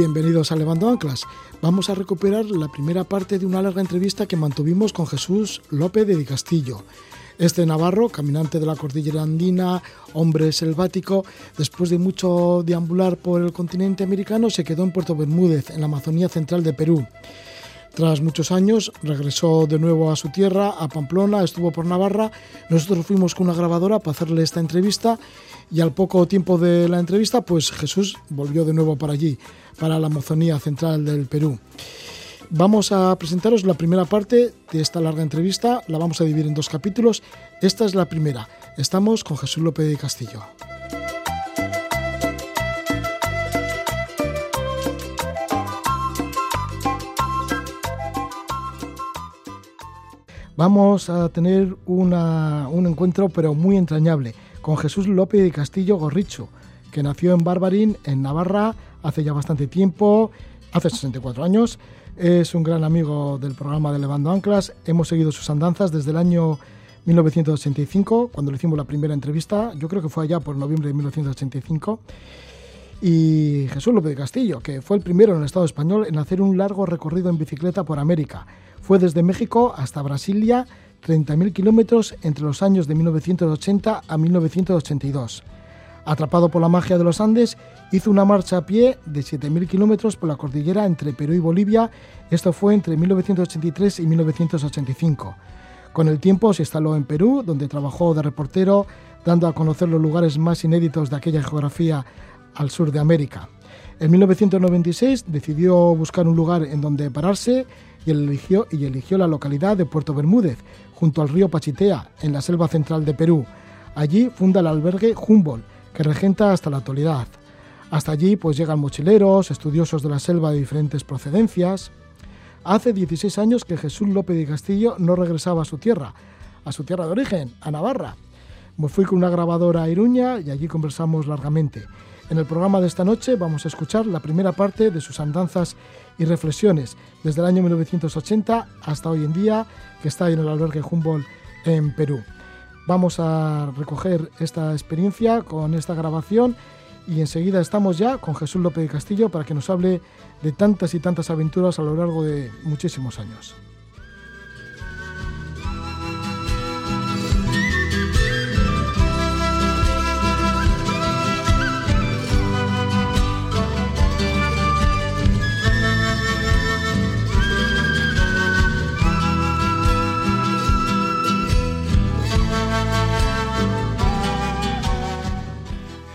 Bienvenidos a Levando Anclas. Vamos a recuperar la primera parte de una larga entrevista que mantuvimos con Jesús López de Castillo. Este navarro, caminante de la cordillera andina, hombre selvático, después de mucho deambular por el continente americano, se quedó en Puerto Bermúdez, en la Amazonía central de Perú. Tras muchos años regresó de nuevo a su tierra, a Pamplona, estuvo por Navarra. Nosotros fuimos con una grabadora para hacerle esta entrevista y al poco tiempo de la entrevista, pues Jesús volvió de nuevo para allí, para la Amazonía central del Perú. Vamos a presentaros la primera parte de esta larga entrevista, la vamos a dividir en dos capítulos. Esta es la primera. Estamos con Jesús López de Castillo. Vamos a tener un encuentro pero muy entrañable con Jesús López de Castillo Gorricho, que nació en Barbarín, en Navarra, hace ya bastante tiempo, hace 64 años. Es un gran amigo del programa de Levando Anclas. Hemos seguido sus andanzas desde el año 1985, cuando le hicimos la primera entrevista. Yo creo que fue allá por noviembre de 1985. Y Jesús López de Castillo, que fue el primero en el Estado español en hacer un largo recorrido en bicicleta por América. Fue desde México hasta Brasilia 30.000 kilómetros entre los años de 1980 a 1982. Atrapado por la magia de los Andes, hizo una marcha a pie de 7.000 kilómetros por la cordillera entre Perú y Bolivia. Esto fue entre 1983 y 1985. Con el tiempo se instaló en Perú, donde trabajó de reportero, dando a conocer los lugares más inéditos de aquella geografía al sur de América. En 1996 decidió buscar un lugar en donde pararse y eligió, y eligió la localidad de Puerto Bermúdez, junto al río Pachitea, en la selva central de Perú. Allí funda el albergue Humboldt, que regenta hasta la actualidad. Hasta allí pues llegan mochileros, estudiosos de la selva de diferentes procedencias. Hace 16 años que Jesús López de Castillo no regresaba a su tierra, a su tierra de origen, a Navarra. Me fui con una grabadora a Iruña y allí conversamos largamente. En el programa de esta noche vamos a escuchar la primera parte de sus andanzas y reflexiones desde el año 1980 hasta hoy en día, que está en el albergue Humboldt en Perú. Vamos a recoger esta experiencia con esta grabación y enseguida estamos ya con Jesús López de Castillo para que nos hable de tantas y tantas aventuras a lo largo de muchísimos años.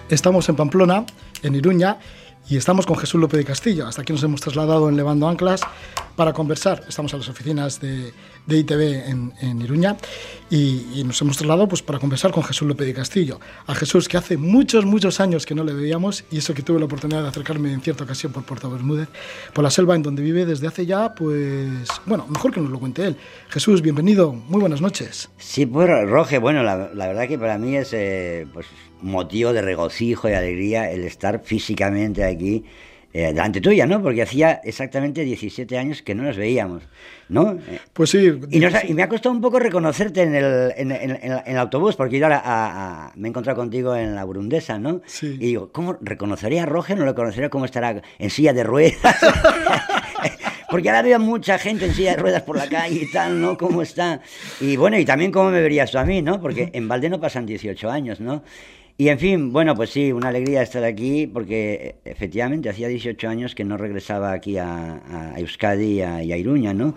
Estamos en Pamplona, en Iruña, y estamos con Jesús López de Castillo. Hasta aquí nos hemos trasladado en Levando Anclas para conversar. Estamos en las oficinas de, ITV en, Iruña y, nos hemos trasladado pues, para conversar con Jesús López de Castillo. A Jesús, que hace muchos, muchos años que no le veíamos y eso que tuve la oportunidad de acercarme en cierta ocasión por Puerto Bermúdez, por la selva en donde vive desde hace ya, pues, bueno, mejor que nos lo cuente él. Jesús, bienvenido, muy buenas noches. Sí, pues, Roge, bueno, la, verdad que para mí es, eh, pues, motivo de regocijo y alegría el estar físicamente aquí eh, delante tuya, ¿no? Porque hacía exactamente 17 años que no nos veíamos, ¿no? Pues sí. Y, me ha costado un poco reconocerte en el, en, el autobús, porque yo ahora me he encontrado contigo en la Burundesa, ¿no? Sí. Y digo, ¿cómo reconocería a Roger? ¿No reconocería cómo estará en silla de ruedas? porque ahora veo mucha gente en silla de ruedas por la calle y tal, ¿no? ¿Cómo está? Y bueno, y también cómo me verías tú a mí, ¿no? Porque en Valde no pasan 18 años, ¿no? Y en fin, bueno, pues sí, una alegría estar aquí porque eh, efectivamente hacía 18 años que no regresaba aquí a, Euskadi y a, Iruña, ¿no?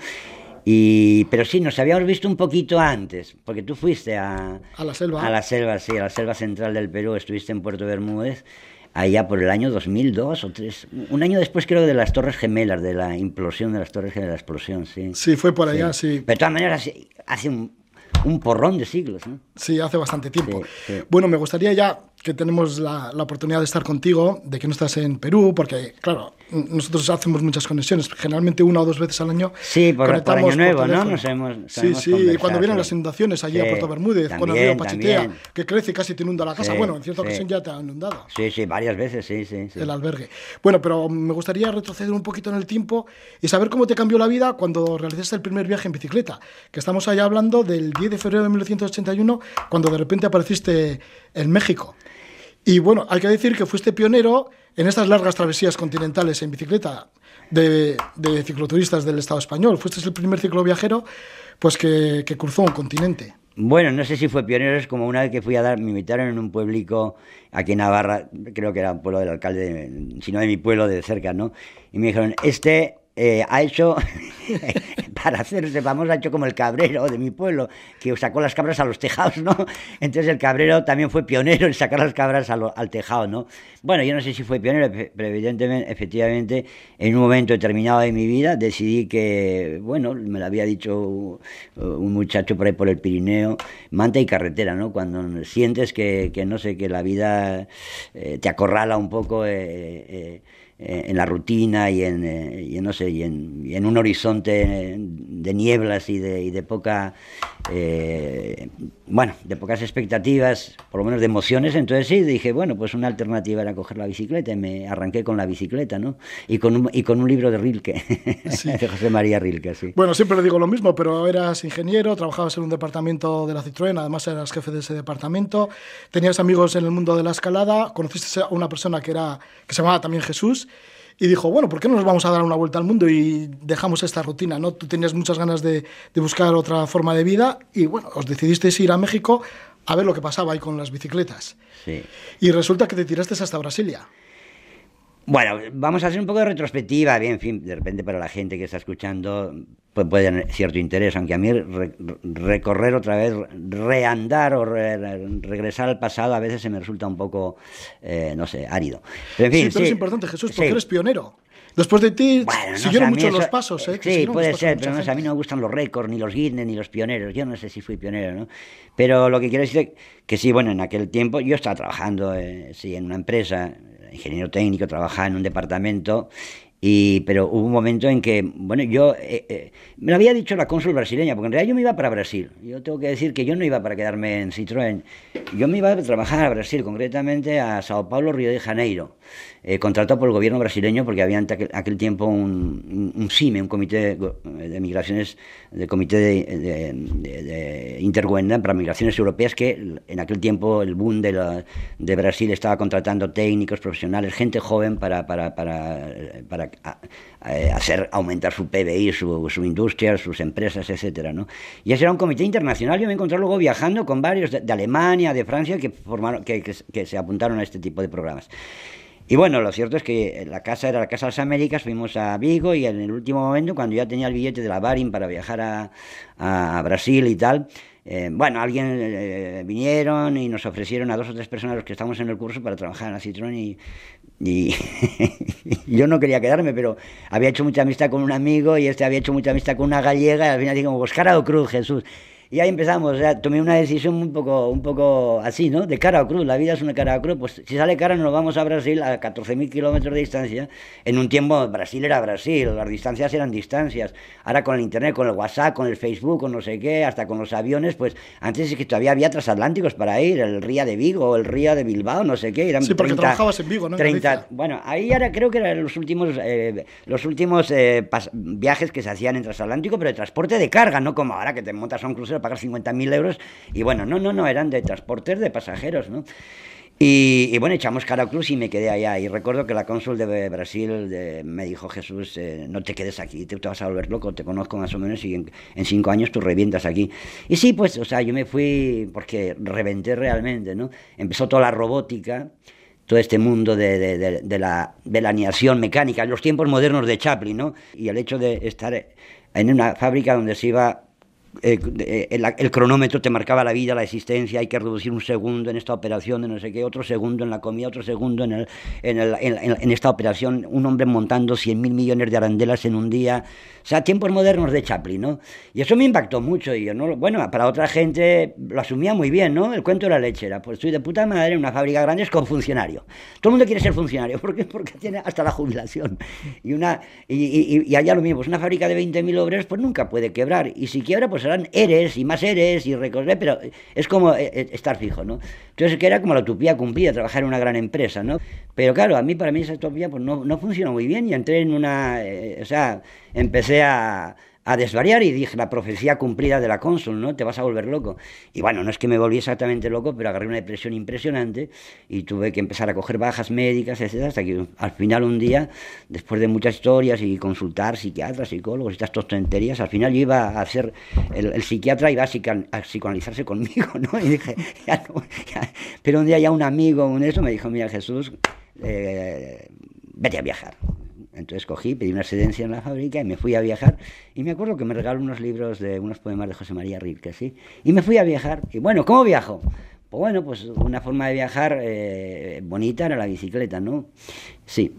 Y, pero sí, nos habíamos visto un poquito antes, porque tú fuiste a, a la selva. A la selva, sí, a la selva central del Perú, estuviste en Puerto Bermúdez, allá por el año 2002 o 3, un año después creo de las Torres Gemelas, de la implosión de las Torres Gemelas, la explosión, sí. Sí, fue por allá, sí. Pero de todas maneras, hace un, un porrón de siglos. ¿no? Sí, hace bastante tiempo. Bueno, me gustaría ya que tenemos la, la, oportunidad de estar contigo, de que no estás en Perú, porque, claro, nosotros hacemos muchas conexiones, generalmente una o dos veces al año. Sí, por, por Año Nuevo, ¿no? Nos hemos, sí, sí, y cuando vienen las inundaciones allí a Puerto Bermúdez, con el río Pachitea, que crece y casi te inunda la casa. bueno, en cierta ocasión ya te ha inundado. Sí, sí, varias veces, sí, sí, El albergue. Bueno, pero me gustaría retroceder un poquito en el tiempo y saber cómo te cambió la vida cuando realizaste el primer viaje en bicicleta, que estamos allá hablando del 10 de febrero de 1981, cuando de repente apareciste en México. Y bueno, hay que decir que fuiste pionero en estas largas travesías continentales en bicicleta de, cicloturistas del Estado español. Fuiste el primer cicloviajero pues, que, cruzó un continente. Bueno, no sé si fue pionero, es como una vez que fui a dar, me invitaron en un pueblico aquí en Navarra, creo que era un pueblo del alcalde, sino de mi pueblo de cerca, ¿no? Y me dijeron, este eh, ha hecho, para hacerse famoso, ha hecho como el cabrero de mi pueblo, que sacó las cabras a los tejados, ¿no? Entonces el cabrero también fue pionero en sacar las cabras al tejado, ¿no? Bueno, yo no sé si fue pionero, pero evidentemente, efectivamente, en un momento determinado de mi vida decidí que, bueno, me lo había dicho un muchacho por ahí por el Pirineo, manta y carretera, ¿no? Cuando sientes que, que no sé, que la vida eh, te acorrala un poco. Eh, eh, en la rutina y en, eh, no sé, y en, un horizonte de nieblas y de, y de poca, eh, bueno, de pocas expectativas, por lo menos de emociones, entonces sí, dije, bueno, pues una alternativa era coger la bicicleta y me arranqué con la bicicleta, ¿no? Y con un, y con un libro de Rilke, de José María Rilke, sí. Bueno, siempre le digo lo mismo, pero eras ingeniero, trabajabas en un departamento de la Citroën, además eras jefe de ese departamento, tenías amigos en el mundo de la escalada, conociste a una persona que, era, que se llamaba también Jesús, y dijo, bueno, ¿por qué no nos vamos a dar una vuelta al mundo y dejamos esta rutina? ¿no? Tú tenías muchas ganas de, de buscar otra forma de vida y bueno, os decidisteis ir a México a ver lo que pasaba ahí con las bicicletas. Sí. Y resulta que te tiraste hasta Brasilia. Bueno, vamos a hacer un poco de retrospectiva, bien, en fin, de repente para la gente que está escuchando pues puede tener cierto interés, aunque a mí recorrer otra vez, reandar o regresar al pasado a veces se me resulta un poco, eh, no sé, árido. Pero en fin, sí, pero es importante, Jesús, porque eres pionero. Después de ti siguieron muchos los pasos. ¿eh? Sí, puede ser, pero no, a mí no me gustan los récords, ni los Guinness, ni los pioneros. Yo no sé si fui pionero, ¿no? Pero lo que quiero decir es que sí, bueno, en aquel tiempo yo estaba trabajando, eh, sí, en una empresa, ingeniero técnico, trabajaba en un departamento y, pero hubo un momento en que, bueno, yo, eh, eh, me lo había dicho la cónsul brasileña, porque en realidad yo me iba para Brasil. Yo tengo que decir que yo no iba para quedarme en Citroën, yo me iba a trabajar a Brasil, concretamente a Sao Paulo, Río de Janeiro eh, contratado por el gobierno brasileño porque había en aquel, tiempo un, un, CIME, un comité de, migraciones, de comité de, de, para migraciones europeas que en aquel tiempo el boom de, la, Brasil estaba contratando técnicos, profesionales, gente joven para, para hacer aumentar su PBI, su, industria, sus empresas, etcétera, ¿no? Y ese era un comité internacional. Yo me encontré luego viajando con varios de, Alemania, de Francia, que, que se apuntaron a este tipo de programas. Y bueno, lo cierto es que la casa era la Casa de las Américas, fuimos a Vigo y en el último momento, cuando ya tenía el billete de la Barin para viajar a, Brasil y tal, eh, bueno, alguien eh, vinieron y nos ofrecieron a dos o tres personas los que estamos en el curso para trabajar en la Citroën y, yo no quería quedarme, pero había hecho mucha amistad con un amigo y este había hecho mucha amistad con una gallega y al final dije, pues cara o cruz, Jesús. Y ahí empezamos, o sea, tomé una decisión un poco, un poco así, ¿no? De cara o cruz, la vida es una cara o cruz, pues si sale cara nos vamos a Brasil a 14.000 kilómetros de distancia. En un tiempo Brasil era Brasil, las distancias eran distancias. Ahora con el internet, con el WhatsApp, con el Facebook, con no sé qué, hasta con los aviones, pues antes es que todavía había transatlánticos para ir, el Ría de Vigo, el Ría de Bilbao, no sé qué. Eran sí, porque trabajabas en Vigo, ¿no? 30, bueno, ahí ahora creo que eran los últimos, eh, los últimos eh, viajes que se hacían en transatlántico, pero de transporte de carga, no como ahora que te montas a un crucero pagar 50.000 euros. Y bueno, no, no, no, eran de transportes de pasajeros, ¿no? Y, bueno, echamos cara a cruz y me quedé allá. Y recuerdo que la cónsul de Brasil me dijo, Jesús, eh, no te quedes aquí, te, te, vas a volver loco, te conozco más o menos y en, cinco años tú revientas aquí. Y sí, pues, o sea, yo me fui porque reventé realmente, ¿no? Empezó toda la robótica, todo este mundo de, de, de, la, de la aniación mecánica, los tiempos modernos de Chaplin, ¿no? Y el hecho de estar en una fábrica donde se iba eh, eh, el, el, cronómetro te marcaba la vida, la existencia, hay que reducir un segundo en esta operación de no sé qué, otro segundo en la comida, otro segundo en, el, en, el, en, esta operación, un hombre montando 100 mil millones de arandelas en un día, o sea, tiempos modernos de Chaplin, ¿no? Y eso me impactó mucho, y yo, ¿no? bueno, para otra gente lo asumía muy bien, ¿no? El cuento de la lechera, pues estoy de puta madre en una fábrica grande con funcionario. Todo el mundo quiere ser funcionario, ¿por qué? Porque tiene hasta la jubilación. Y, una, y, y, y allá lo mismo, pues una fábrica de 20.000 obreros, pues nunca puede quebrar, y si quiebra, pues serán eres y más eres y recorrer, pero es como eh, eh, estar fijo, ¿no? Entonces que era como la utopía cumplida, trabajar en una gran empresa, ¿no? Pero claro, a mí, para mí esa utopía pues no, no funcionó muy bien y entré en una, eh, o sea, empecé a, a desvariar y dije, la profecía cumplida de la cónsul, ¿no? Te vas a volver loco. Y bueno, no es que me volví exactamente loco, pero agarré una depresión impresionante y tuve que empezar a coger bajas médicas, etc. Hasta que al final un día, después de muchas historias y consultar psiquiatras, psicólogos estas tonterías, al final yo iba a hacer, el, psiquiatra iba a, a, psicoanalizarse conmigo, ¿no? Y dije, no. Pero un día ya un amigo, un eso, me dijo, mira Jesús, eh, vete a viajar. Entonces cogí, pedí una excedencia en la fábrica y me fui a viajar. Y me acuerdo que me regaló unos libros de unos poemas de José María Rilke, ¿sí? Y me fui a viajar. Y bueno, ¿cómo viajo? Pues bueno, pues una forma de viajar eh, bonita era la bicicleta, ¿no? Sí.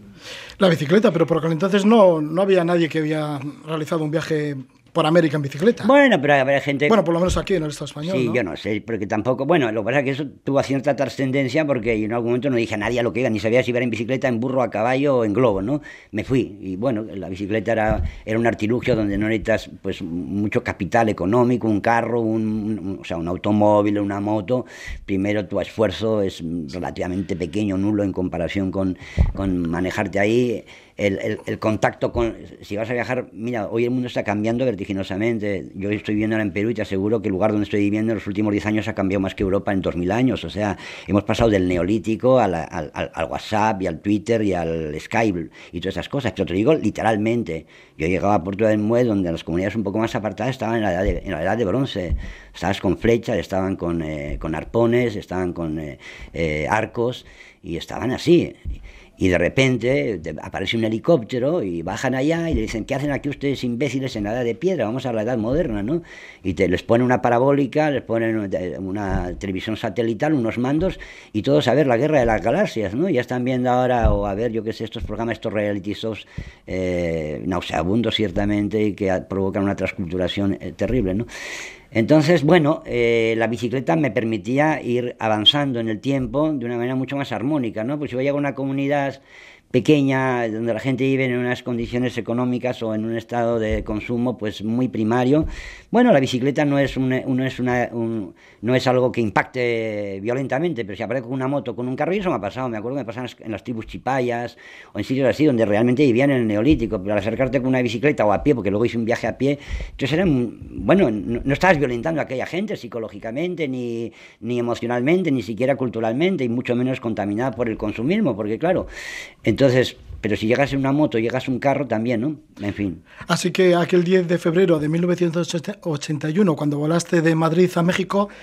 La bicicleta, pero por aquel entonces no, no había nadie que había realizado un viaje por América en bicicleta. Bueno, pero habrá gente... Bueno, por lo menos aquí en el Estado español, Sí, yo no sé, porque tampoco... Bueno, lo que pasa es que eso tuvo cierta trascendencia porque en algún momento no dije a nadie a lo que iba, ni sabía si iba en bicicleta, en burro, a caballo o en globo, ¿no? Me fui y bueno, la bicicleta era, era un artilugio donde no necesitas pues mucho capital económico, un carro, un, o sea, un automóvil, una moto. Primero tu esfuerzo es relativamente pequeño, nulo en comparación con, con manejarte ahí el, el, contacto con... Si vas a viajar, mira, hoy el mundo está cambiando vertiginosamente. Yo estoy viviendo ahora en Perú y te aseguro que el lugar donde estoy viviendo en los últimos 10 años ha cambiado más que Europa en 2000 años. O sea, hemos pasado del neolítico al, al, al, WhatsApp y al Twitter y al Skype y todas esas cosas. Pero te digo literalmente. Yo llegaba a Puerto del Mue, donde las comunidades un poco más apartadas estaban en la edad de, en la edad de bronce. Estabas con flechas, estaban con, eh, con arpones, estaban con eh, eh, arcos y estaban así y de repente aparece un helicóptero y bajan allá y le dicen, ¿qué hacen aquí ustedes imbéciles en la edad de piedra? Vamos a la edad moderna, ¿no? Y te, les ponen una parabólica, les ponen una televisión satelital, unos mandos y todos a ver la guerra de las galaxias, ¿no? Ya están viendo ahora, o a ver, yo qué sé, estos programas, estos reality shows eh, nauseabundos ciertamente y que provocan una transculturación eh, terrible, ¿no? Entonces, bueno, eh, la bicicleta me permitía ir avanzando en el tiempo de una manera mucho más armónica, ¿no? Pues si voy a una comunidad pequeña, donde la gente vive en unas condiciones económicas o en un estado de consumo pues muy primario. Bueno, la bicicleta no es, un, no es, una, no es algo que impacte violentamente, pero si aparece con una moto, con un carro, y eso me ha pasado, me acuerdo que me pasaban en las tribus chipayas o en sitios así donde realmente vivían en el neolítico, pero al acercarte con una bicicleta o a pie, porque luego hice un viaje a pie, entonces eran, bueno, no, no estabas violentando a aquella gente psicológicamente, ni, ni emocionalmente, ni siquiera culturalmente, y mucho menos contaminada por el consumismo, porque claro, entonces, pero si llegas en una moto, llegas en un carro también, ¿no? En fin. Así que aquel 10 de febrero de 1981, cuando volaste de Madrid a México,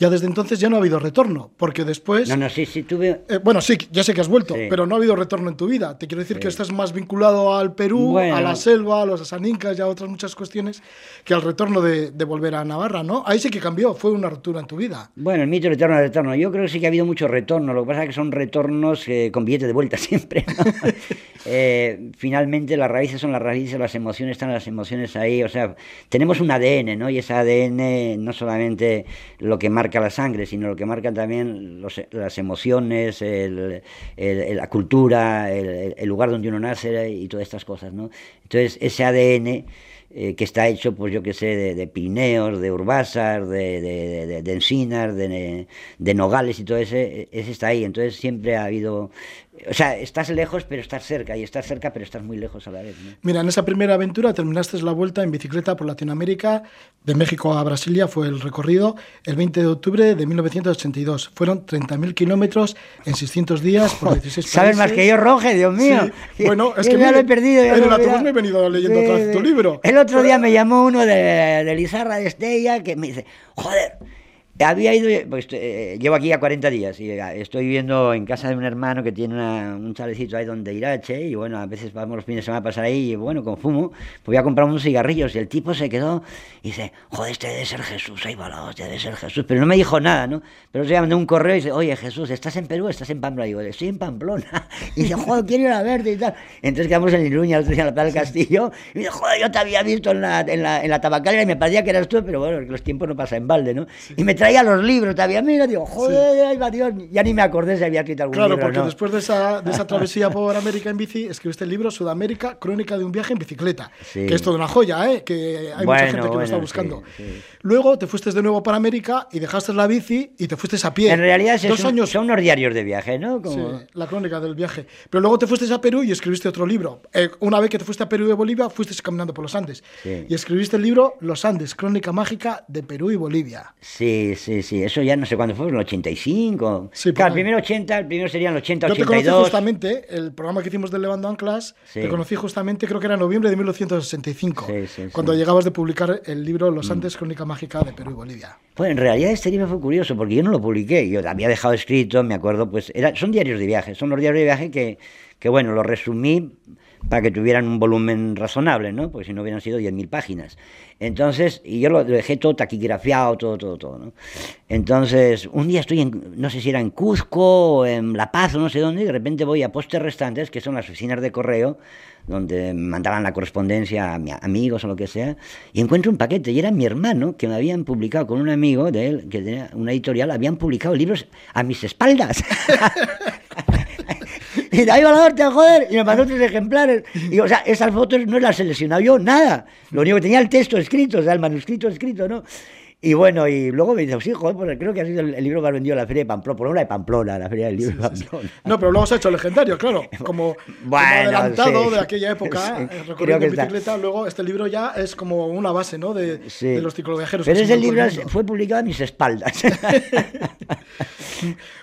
ya desde entonces ya no ha habido retorno, porque después... No, no, sí, sí, tuve... Eh, bueno, sí, ya sé que has vuelto, pero no ha habido retorno en tu vida. Te quiero decir que estás más vinculado al Perú, a la selva, a los asanincas y a otras muchas cuestiones que al retorno de, volver a Navarra, ¿no? Ahí sí que cambió, fue una ruptura en tu vida. Bueno, el mito retorno al retorno. Yo creo que sí que ha habido mucho retorno, lo que pasa es que son retornos eh, con billete de vuelta siempre. eh, finalmente las raíces son las raíces, las emociones están las emociones ahí, o sea, tenemos un ADN, ¿no? Y ese ADN no solamente lo que marca la sangre, sino lo que marcan también las emociones, la cultura, el, lugar donde uno nace y todas estas cosas, ¿no? Entonces, ese ADN eh, que está hecho, pues yo que sé, de, de pineos, de urbasas, de, de, de encinas, de, nogales y todo ese, ese está ahí. Entonces siempre ha habido o sea, estás lejos, pero estás cerca, y estás cerca, pero estás muy lejos a la vez. Mira, en esa primera aventura terminaste la vuelta en bicicleta por Latinoamérica, de México a Brasilia fue el recorrido, el 20 de octubre de 1982. Fueron 30.000 kilómetros en 600 días por 16 países. ¿Sabes más que yo, Roge, Dios mío? Bueno, es que me, lo he perdido. En el autobús me he venido leyendo sí, tu libro. El otro día me llamó uno de, de Lizarra de Estella que me dice, joder, Había ido, pues eh, llevo aquí ya 40 días y eh, estoy viviendo en casa de un hermano que tiene una- un chalecito ahí donde Irache y bueno, a veces vamos los fines de semana a pasar ahí y bueno, con fumo, pues voy a comprar unos cigarrillos y el tipo se quedó y dice, joder, este debe ser Jesús, ahí va la hostia, debe ser Jesús, pero no me dijo nada, ¿no? Pero se mandó un correo y dice, oye Jesús, ¿estás en Perú estás en Pamplona? Y digo, estoy en Pamplona. Y dice, joder, quiero ir a verte y tal. Entonces quedamos en Iruña, el otro día en la Plaza del Castillo, y dice, joder, yo te había visto en la, en la, en la tabacalera y me parecía que eras tú, pero bueno, los tiempos no pasan en balde, ¿no? Y me traía los libros, todavía, mira, digo, joder, ahí va Dios, ya ni me acordé si había escrito algún Claro, libro, porque ¿no? después de esa, de esa travesía por América en bici, escribiste el libro Sudamérica, Crónica de un viaje en bicicleta, Sí. que es toda una joya, ¿eh? que hay mucha Bueno, gente que lo bueno, está sí, buscando. sí. Luego te fuiste de nuevo para América y dejaste la bici y te fuiste a pie. En realidad es Dos un- años son unos diarios de viaje, ¿no? Sí, Como... la crónica del viaje. Pero luego te fuiste a Perú y escribiste otro libro. Eh, una vez que te fuiste a Perú y Bolivia, fuiste caminando por los Andes. Sí. Y escribiste el libro Los Andes, crónica mágica de Perú y Bolivia. Sí, sí, sí, eso ya no sé cuándo fue, en el 85. Sí, claro, el ahí. primero 80, el primero sería en el 80, Yo te conocí 82. justamente, el programa que hicimos de Levando Anclas, Sí. te conocí justamente, creo que era en noviembre de 1965, Sí, sí, sí. cuando llegabas de publicar el libro Los Andes, crónica mágica de Perú y Bolivia. Bueno, en realidad este libro fue curioso porque yo no lo publiqué, yo había dejado escrito, me acuerdo, pues era, son diarios de viaje, son los diarios de viaje que, que bueno, los resumí para que tuvieran un volumen razonable, ¿no? Porque si no hubieran sido 10.000 páginas. Entonces, y yo lo dejé todo taquigrafiado, todo, todo, todo, ¿no? Entonces, un día estoy en, no sé si era en Cuzco o en La Paz o no sé dónde, y de repente voy a Postes Restantes, que son las oficinas de correo, donde mandaban la correspondencia a mi- amigos o lo que sea, y encuentro un paquete, y era mi hermano, que me habían publicado con un amigo de él, que tenía una editorial, habían publicado libros a mis espaldas. Y de ahí va la hostia, joder, y me mandó tres ejemplares. Y, o sea, esas fotos no las he seleccionado yo, nada. Lo único que tenía el texto escrito, o sea, el manuscrito escrito, ¿no? Y bueno, y luego me dice, sí, joder, pues creo que ha sido el, el libro que has vendido en la Feria de Pamplona, por una de Pamplona, la Feria del Libro de Pamplona. No, pero luego se ha hecho legendario, claro, como, como Bueno, adelantado sí. de aquella época, Sí, eh, recorriendo que en está. bicicleta, luego este libro ya es como una base, ¿no?, de, Sí. de los cicloviajeros. Pero ese se libro fue publicado a mis espaldas.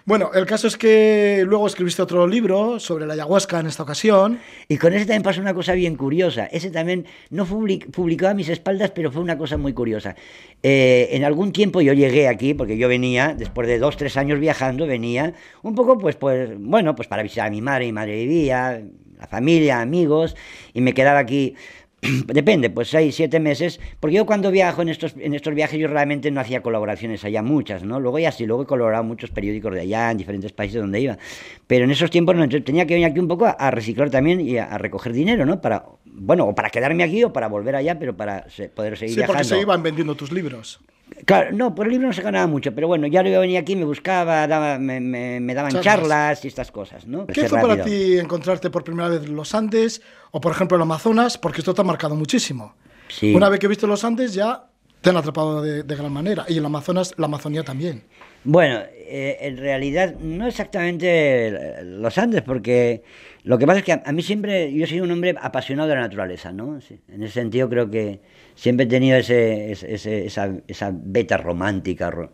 Bueno, el caso es que luego escribiste otro libro sobre la ayahuasca en esta ocasión. Y con ese también pasó una cosa bien curiosa. Ese también no fue public- publicado a mis espaldas, pero fue una cosa muy curiosa. Eh, en algún tiempo yo llegué aquí, porque yo venía, después de dos, tres años viajando, venía un poco, pues, pues, bueno, pues para visitar a mi madre, mi madre vivía, la familia, amigos, y me quedaba aquí. Depende, pues seis, siete meses, porque yo cuando viajo en estos, en estos viajes yo realmente no hacía colaboraciones allá muchas, ¿no? Luego ya sí, luego he colaborado muchos periódicos de allá, en diferentes países donde iba, pero en esos tiempos no, tenía que venir aquí un poco a, a reciclar también y a, a recoger dinero, ¿no? Para, bueno, o para quedarme aquí o para volver allá, pero para poder seguir Sí, porque viajando. se iban vendiendo tus libros. Claro, no, por el libro no se ganaba mucho, pero bueno, ya yo venía aquí, me buscaba, daba, me, me- me daban Charlas. charlas. y estas cosas, ¿no? ¿Qué fue para ti encontrarte por primera vez los Andes o, por ejemplo, el Amazonas? Porque esto te ha marcado muchísimo. Sí. Una vez que viste los Andes ya te han atrapado de, gran manera. Y el Amazonas, la Amazonía también. Bueno, eh, en realidad no exactamente los Andes, porque lo que pasa es que a, mí siempre, yo soy un hombre apasionado de la naturaleza, ¿no? Sí, En ese sentido creo que siempre he tenido ese, esa, esa beta romántica. ro-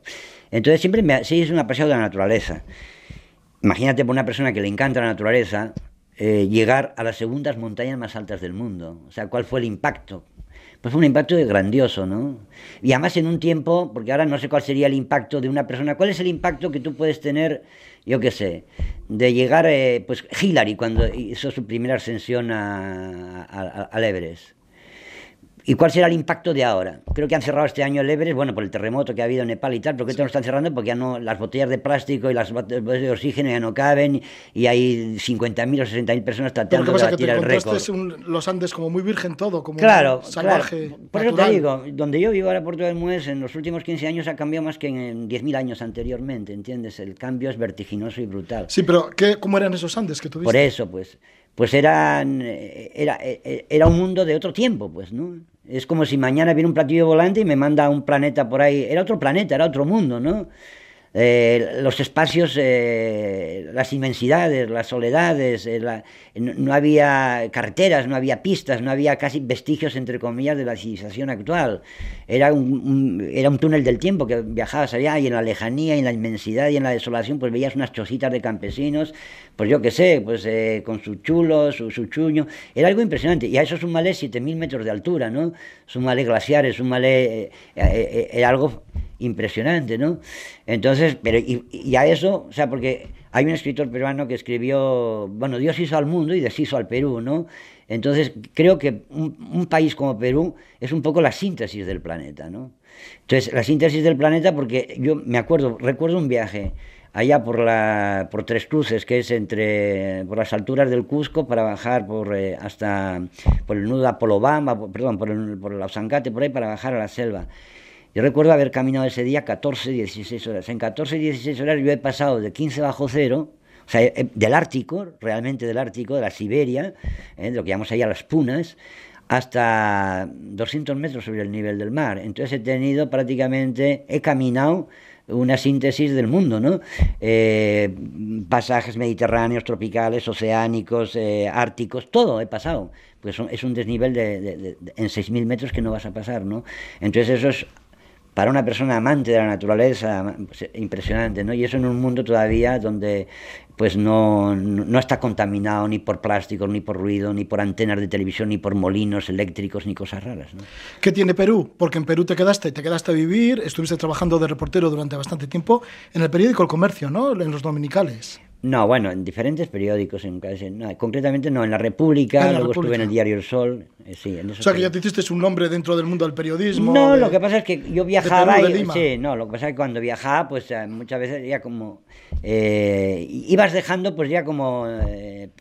Entonces siempre me, sí, es un apasionado de la naturaleza. Imagínate por una persona que le encanta la naturaleza, eh, llegar a las segundas montañas más altas del mundo. O sea, ¿cuál fue el impacto? Pues fue un impacto grandioso, ¿no? Y además en un tiempo, porque ahora no sé cuál sería el impacto de una persona, ¿cuál es el impacto que tú puedes tener, yo qué sé, de llegar, eh, pues Hillary cuando hizo su primera ascensión a, a- al Everest? ¿Y cuál será el impacto de ahora? Creo que han cerrado este año el Everest, bueno, por el terremoto que ha habido en Nepal y tal, ¿por qué te lo están cerrando? Porque ya no, las botellas de plástico y las botellas de oxígeno ya no caben y hay 50.000 o 60.000 personas Pero tratando que de que batir el récord. un- los Andes como muy virgen todo, como Claro, salvaje, claro. Por eso natural. te digo, donde yo vivo ahora, Puerto del Muez, en los últimos 15 años ha cambiado más que en 10.000 años anteriormente, ¿entiendes? El cambio es vertiginoso y brutal. Sí, pero ¿qué, ¿cómo eran esos Andes que tuviste? Por eso, pues, pues eran, eh, era, eh, era un mundo de otro tiempo, pues, ¿no? Es como si mañana viene un platillo volante y me manda a un planeta por ahí. Era otro planeta, era otro mundo, ¿no? Eh, los espacios, eh, las inmensidades, las soledades, eh, la- no, no había carreteras, no había pistas, no había casi vestigios, entre comillas, de la civilización actual. Era un, un- era un túnel del tiempo que viajabas allá y en la lejanía, y en la inmensidad y en la desolación, pues veías unas chocitas de campesinos, pues yo qué sé, pues eh, con su chulo, su, su chuño. Era algo impresionante. Y a eso súmale 7.000 metros de altura, ¿no? Súmale glaciares, súmale... eh, eh, eh, era algo impresionante, ¿no? Entonces, pero y, a eso, o sea, porque hay un escritor peruano que escribió, bueno, Dios hizo al mundo y deshizo al Perú, ¿no? Entonces, creo que un, país como Perú es un poco la síntesis del planeta, ¿no? Entonces, la síntesis del planeta, porque yo me acuerdo, recuerdo un viaje allá por la por Tres Cruces, que es entre por las alturas del Cusco para bajar por eh, hasta por el nudo Apolobamba, perdón, por el, por el por ahí para bajar a la selva. Yo recuerdo haber caminado ese día 14, 16 horas. En 14, 16 horas yo he pasado de 15 bajo cero, o sea, eh, del Ártico, realmente del Ártico, de la Siberia, eh, de lo que llamamos allá las punas, hasta 200 metros sobre el nivel del mar. Entonces he tenido prácticamente, he caminado una síntesis del mundo, ¿no? Eh, pasajes mediterráneos, tropicales, oceánicos, árticos, todo he pasado. Pues es un desnivel de, de, en 6.000 metros que no vas a pasar, ¿no? Entonces eso es para una persona amante de la naturaleza, pues, impresionante, ¿no? Y eso en un mundo todavía donde pues no, no, está contaminado ni por plástico, ni por ruido, ni por antenas de televisión, ni por molinos eléctricos, ni cosas raras. ¿no? ¿Qué tiene Perú? Porque en Perú te quedaste, te quedaste a vivir, estuviste trabajando de reportero durante bastante tiempo en el periódico El Comercio, ¿no? En los dominicales. No, bueno, en diferentes periódicos, en, concretamente no, en La República, luego estuve en el diario El Sol. Eh, sí, en o sea, que ya te hiciste un nombre dentro del mundo del periodismo. No, lo que pasa es que yo viajaba. y, sí, no, lo que pasa es que cuando viajaba, pues eh, muchas veces ya como. Eh, ibas dejando, pues ya como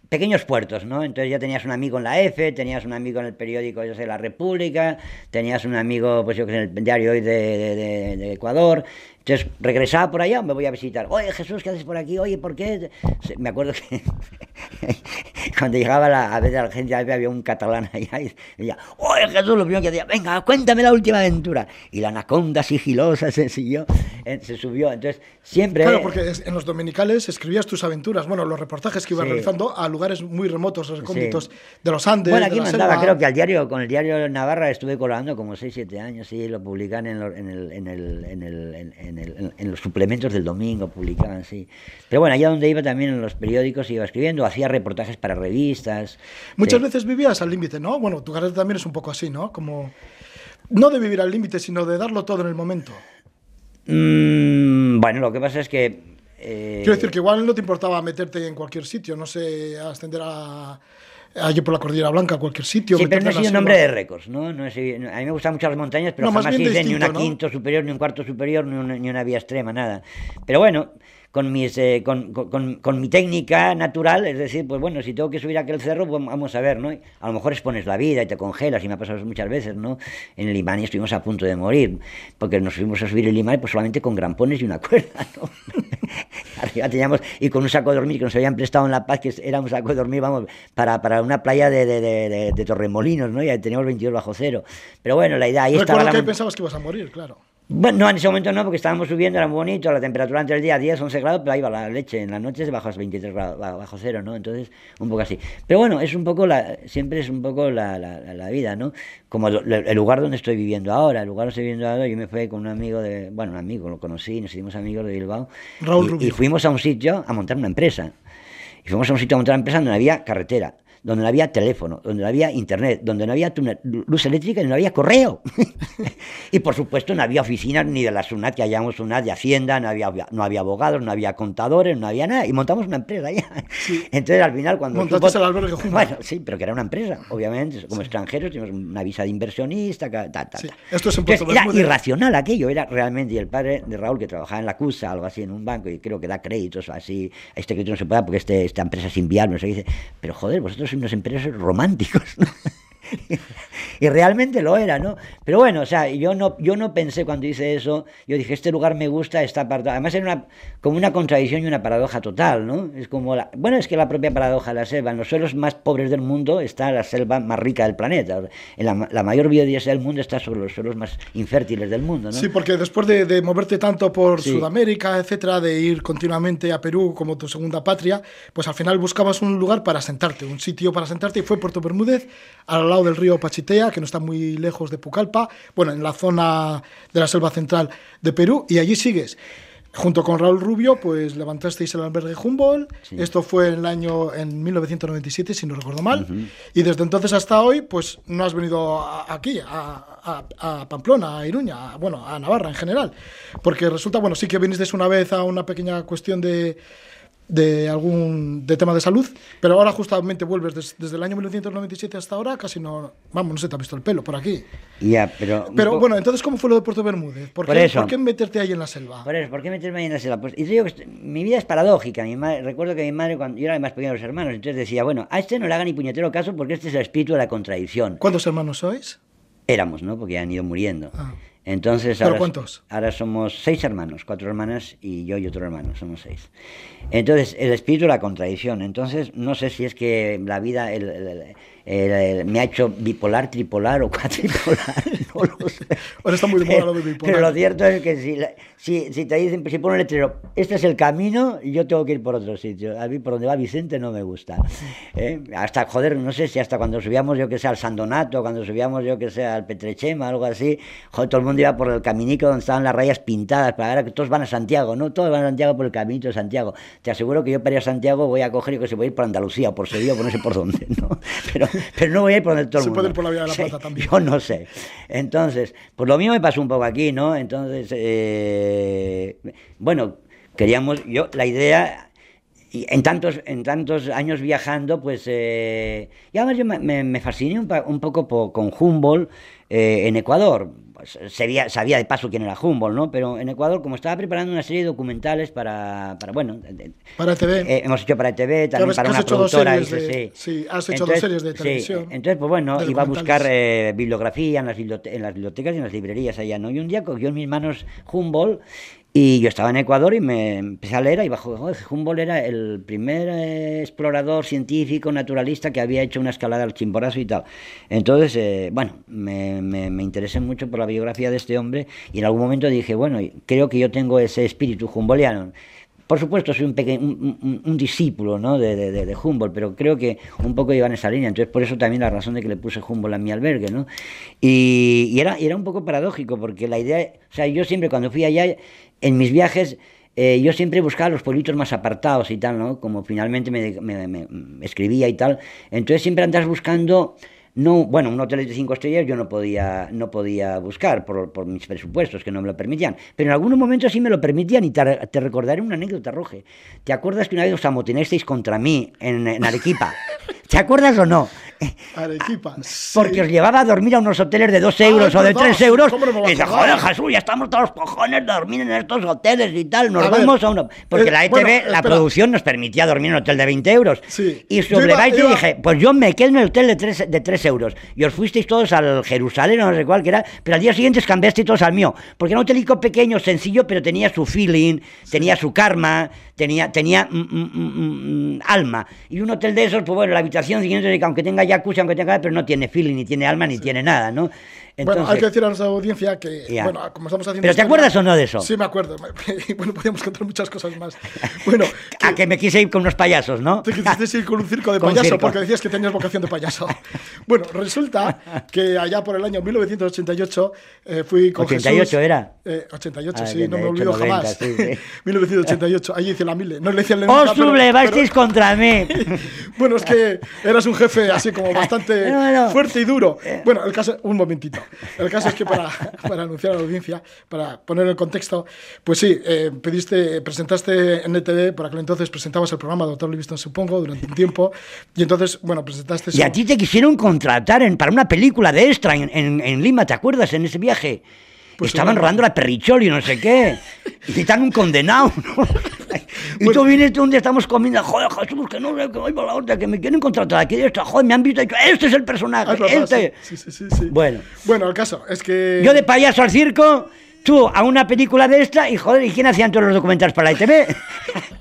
pequeños puertos, ¿no? Entonces ya tenías un amigo en la F, tenías un amigo en el periódico, yo La República, tenías un amigo, pues yo que en el diario hoy de Ecuador. Entonces regresaba por allá, me voy a visitar. Oye, Jesús, ¿qué haces por aquí? Oye, ¿por qué? Me acuerdo que cuando llegaba la, a veces la gente había un catalán allá y decía, oye, Jesús, lo primero que decía, venga, cuéntame la última aventura. Y la anaconda sigilosa se siguió, eh, se subió. Entonces, siempre... Claro, porque en los dominicales escribías tus aventuras, bueno, los reportajes que ibas realizando a lugares muy remotos, recónditos de los Andes. Bueno, aquí mandaba, creo que al diario, con el diario Navarra estuve colaborando como 6, 7 años, sí, lo publican en, en el... En el, en el en, los suplementos del domingo publicaban, sí. Pero bueno, allá donde iba también en los periódicos iba escribiendo, hacía reportajes para revistas. Muchas veces vivías al límite, ¿no? Bueno, tu carrera también es un poco así, ¿no? Como, no de vivir al límite, sino de darlo todo en el momento. Mm, bueno, lo que pasa es que... Eh... Quiero decir que igual no te importaba meterte en cualquier sitio, no sé, ascender a allí por la Cordillera Blanca, cualquier sitio. Sí, pero no he sido nombre de récords, ¿no? no a mí me gustan mucho las montañas, pero no, jamás hice ni una quinto superior, ni un cuarto superior, ni una, ni una vía extrema, nada. Pero bueno, con, mis, eh, con, con, con, mi técnica natural, es decir, pues bueno, si tengo que subir a aquel cerro, pues vamos a ver, ¿no? A lo mejor expones la vida y te congelas, y me ha pasado muchas veces, ¿no? En el Limani estuvimos a punto de morir, porque nos fuimos a subir el Limani pues solamente con grampones y una cuerda, ¿no? Arriba teníamos, y con un saco de dormir que nos habían prestado en La Paz, que era un saco de dormir, vamos, para, para una playa de, de, de, de Torremolinos, ¿no? Ya teníamos 22 bajo cero. Pero bueno, la idea ahí estaba... que pensabas que ibas a morir, claro. Bueno, no, en ese momento no, porque estábamos subiendo, era muy bonito, la temperatura entre el día 10, 11 grados, pero ahí va la leche, en las noches bajo 23 grados, bajo cero, ¿no? Entonces, un poco así. Pero bueno, es un poco, la, siempre es un poco la, la, vida, ¿no? Como el lugar donde estoy viviendo ahora, el lugar donde estoy viviendo ahora, yo me fui con un amigo de, bueno, un amigo, lo conocí, nos hicimos amigos de Bilbao, y, y fuimos a un sitio a montar una empresa. Y fuimos a un sitio a montar una empresa donde había carretera donde no había teléfono, donde no había internet, donde no había luz eléctrica y no había correo. y por supuesto no había oficinas ni de la SUNAT, que hayamos SUNAT de Hacienda, no había, no había abogados, no había contadores, no había nada. Y montamos una empresa allá. Entonces al final cuando... Montaste el albergue Bueno, sí, pero que era una empresa, obviamente. Como extranjeros teníamos una visa de inversionista, ta, ta, Esto es Era irracional aquello, era realmente. Y el padre de Raúl, que trabajaba en la CUSA, algo así, en un banco, y creo que da créditos así, a este crédito no se puede porque este, esta empresa es inviable, no sé, dice, pero joder, vosotros unos empresarios románticos. y realmente lo era, ¿no? Pero bueno, o sea, yo no, yo no pensé cuando hice eso, yo dije, este lugar me gusta, está apartado. Además era una, como una contradicción y una paradoja total, ¿no? Es como la, bueno, es que la propia paradoja de la selva, en los suelos más pobres del mundo está la selva más rica del planeta. En la, mayor biodiversidad del mundo está sobre los suelos más infértiles del mundo, ¿no? Sí, porque después de, moverte tanto por Sudamérica, etcétera, de ir continuamente a Perú como tu segunda patria, pues al final buscabas un lugar para sentarte, un sitio para sentarte y fue Puerto Bermúdez, al lado del río Pachitea, que no está muy lejos de Pucallpa, bueno, en la zona de la selva central de Perú, y allí sigues. Junto con Raúl Rubio, pues levantasteis el albergue Humboldt. Sí. Esto fue en el año en 1997, si no recuerdo mal. Y desde entonces hasta hoy, pues no has venido a- aquí, a, a- a Pamplona, a Iruña, a- bueno, a Navarra en general. Porque resulta, bueno, sí que vinisteis una vez a una pequeña cuestión de de algún de tema de salud, pero ahora justamente vuelves des- desde el año 1997 hasta ahora, casi no, vamos, no sé, te has visto el pelo por aquí. Ya, pero... Pero bueno, entonces, ¿cómo fue lo de Puerto Bermúdez? ¿Por, Por qué, eso. por qué meterte ahí en la selva? Por eso, ¿por qué meterme ahí en la selva? Pues, y te digo que mi vida es paradójica. Mi madre, recuerdo que mi madre, cuando yo era el más pequeño de los hermanos, entonces decía, bueno, a este no le haga ni puñetero caso porque este es el espíritu de la contradicción. ¿Cuántos hermanos sois? Éramos, ¿no? Porque ya han ido muriendo. Ah. Entonces, ¿Pero ahora, cuántos? ahora somos seis hermanos, cuatro hermanas y yo y otro hermano, somos seis. Entonces, el espíritu de la contradicción. Entonces, no sé si es que la vida el- el- el- me ha hecho bipolar, tripolar o cuatripolar, no lo sé. Ahora está muy de moda lo de bipolar. Pero lo cierto es que si, si, si te dicen, si pone un letrero, este es el camino, yo tengo que ir por otro sitio. A mí por donde va Vicente no me gusta. ¿Eh? Hasta, joder, no sé si hasta cuando subíamos, yo que sé, al Sandonato, cuando subíamos, yo que sé, al Petrechema, algo así, joder, todo el mundo iba por el caminico donde estaban las rayas pintadas, para ver que todos van a Santiago, ¿no? Todos van a Santiago por el caminito de Santiago. Te aseguro que yo para ir a Santiago voy a coger y que se voy a ir por Andalucía, o por Sevilla, o por no sé por dónde, ¿no? Pero, pero no voy a ir por donde todo el Se mundo. puede ir por la Vía de la Sí, Plata también. Yo no sé. Entonces, pues lo mío me pasó un poco aquí, ¿no? Entonces, eh, bueno, queríamos, yo, la idea, y en tantos, en tantos años viajando, pues, eh, y además yo me, me- me fasciné un, poco po- con Humboldt eh, en Ecuador. Sabía, sabía de paso quién era Humboldt, ¿no? Pero en Ecuador, como estaba preparando una serie de documentales para, para bueno, Para TV. eh, hemos hecho para TV, también para una productora. dice, de- sí. sí, has hecho dos series de sí, televisión, entonces, pues bueno, iba a buscar eh, bibliografía en las, en las bibliotecas y en las librerías allá, ¿no? Y un día cogió en mis manos Humboldt y yo estaba en Ecuador y me empecé a leer y bajo, joder, Humboldt era el primer eh, explorador científico, naturalista que había hecho una escalada al Chimborazo y tal. Entonces, eh, bueno, me, me, interesé mucho por la biografía de este hombre y en algún momento dije, bueno, creo que yo tengo ese espíritu humboldtiano. Por supuesto, soy un, peque- un, discípulo ¿no? de, de- de- Humboldt, pero creo que un poco iba en esa línea. Entonces, por eso también la razón de que le puse Humboldt a mi albergue. ¿no? Y, y era, era un poco paradójico, porque la idea, o sea, yo siempre cuando fui allá, en mis viajes, eh, yo siempre buscaba los pueblitos más apartados y tal, ¿no? Como finalmente me, me- escribía y tal. Entonces siempre andas buscando no, bueno, un hotel de cinco estrellas yo no podía, no podía buscar por, por mis presupuestos, que no me lo permitían. Pero en algunos momentos sí me lo permitían y te, te recordaré una anécdota, Roge. ¿Te acuerdas que una vez os amotinasteis contra mí en, en Arequipa? ¿Te acuerdas o no? Arequipa. sí. Porque os llevaba a dormir a unos hoteles de dos euros Ah, o de es verdad, tres sí, euros. ¿cómo no me voy a y dice, joder, Jesús, ya estamos todos cojones de dormir en estos hoteles y tal. Nos A ver, vamos a uno. Porque eh, la ETV, bueno, la espera. producción nos permitía dormir en un hotel de 20 euros. Sí. Y sobre iba- dije, pues yo me quedo en el hotel de 3, de euros. Y os fuisteis todos al Jerusalén o no sé cuál que era. Pero al día siguiente os cambiasteis todos al mío. Porque era un hotelico pequeño, sencillo, pero tenía su feeling, tenía su karma, tenía, tenía mm, mm, mm, alma. Y un hotel de esos, pues bueno, la habitación, aunque tenga jacuzzi, aunque tenga, pero no tiene feeling, ni tiene alma, ni tiene nada, ¿no? Bueno, hay Entonces- que decir a nuestra audiencia que, Ya. bueno, como estamos haciendo. ¿Pero te acuerdas o no de eso? Sí, me acuerdo. bueno, podríamos contar muchas cosas más. Bueno, A que me quise ir con unos payasos, ¿no? Te quisiste ir con un circo de Con payaso circo. porque decías que tenías vocación de payaso. Bueno, resulta que allá por el año 1988 eh, fui con 88 Jesús. era. 88, Ah, sí, no me olvido 90, jamás. sí, sí. 1988, allí hice la mile. No le decía el ¡Os sublevasteis contra mí! Bueno, es que eras un jefe así como bastante No, no. fuerte y duro. Bueno, el caso, un momentito. El caso es que para, para anunciar a la audiencia, para poner en contexto, pues sí, eh, pediste, presentaste en ETV, por aquel entonces presentabas el programa Doctor Livingston, supongo, durante un tiempo, y entonces, bueno, presentaste... Y a ti te quisieron contratar en- para una película de extra en, en- en Lima, ¿te acuerdas? En ese viaje. Pues Estaban rodando la perrichol y no sé qué. Y están un condenado, ¿no? Y tú vienes un día estamos comiendo, joder, Jesús, que no sé, que voy por la otra, que me quieren contratar aquí de extra, joder, me han visto y dicho, este es el personaje, Ah, es este. sí, sí, sí, sí. Bueno. Bueno, el caso es que... Yo de payaso al circo, tú a una película de esta, y joder, ¿y quién hacían todos los documentales para la ITV?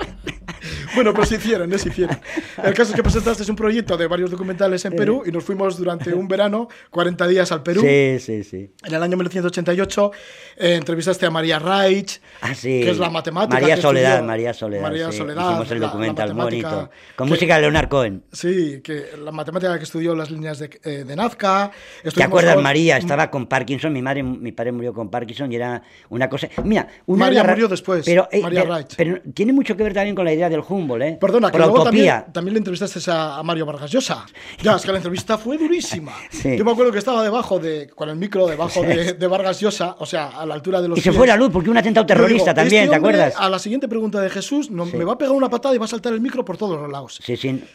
Bueno, pues se hicieron, no se hicieron. El caso es que presentaste un proyecto de varios documentales en Perú y nos fuimos durante un verano, 40 días al Perú. Sí, sí, sí. En el año 1988 eh, entrevistaste a María Reich, Ah, sí. que es la matemática. María Soledad, estudió- María Soledad. María sí. Soledad, Hicimos el la- la documental matemática bonito. Con que- música de Leonard Cohen. Sí, que la matemática que estudió las líneas de, eh, de Nazca. ¿Te acuerdas, con- María? Estaba con Parkinson, mi madre, mi padre murió con Parkinson y era una cosa. Mira, una María murió después, Pero, eh, María pero- Wright. pero tiene mucho que ver también con la idea del Humboldt, ¿eh? Perdona, que Por luego también, también le entrevistaste a, a Mario Vargas Llosa. Ya, es que la entrevista fue durísima. Sí. Yo me acuerdo que estaba debajo de, con el micro debajo de, de Vargas Llosa, o sea, a la altura de los Y se pies. fue la luz porque un atentado digo, terrorista también, este ¿te hombre, acuerdas? A la siguiente pregunta de Jesús, no- me va a pegar una patada y va a saltar el micro por todos los lados. Sí, sí. Nos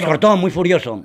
Bueno. cortó muy furioso.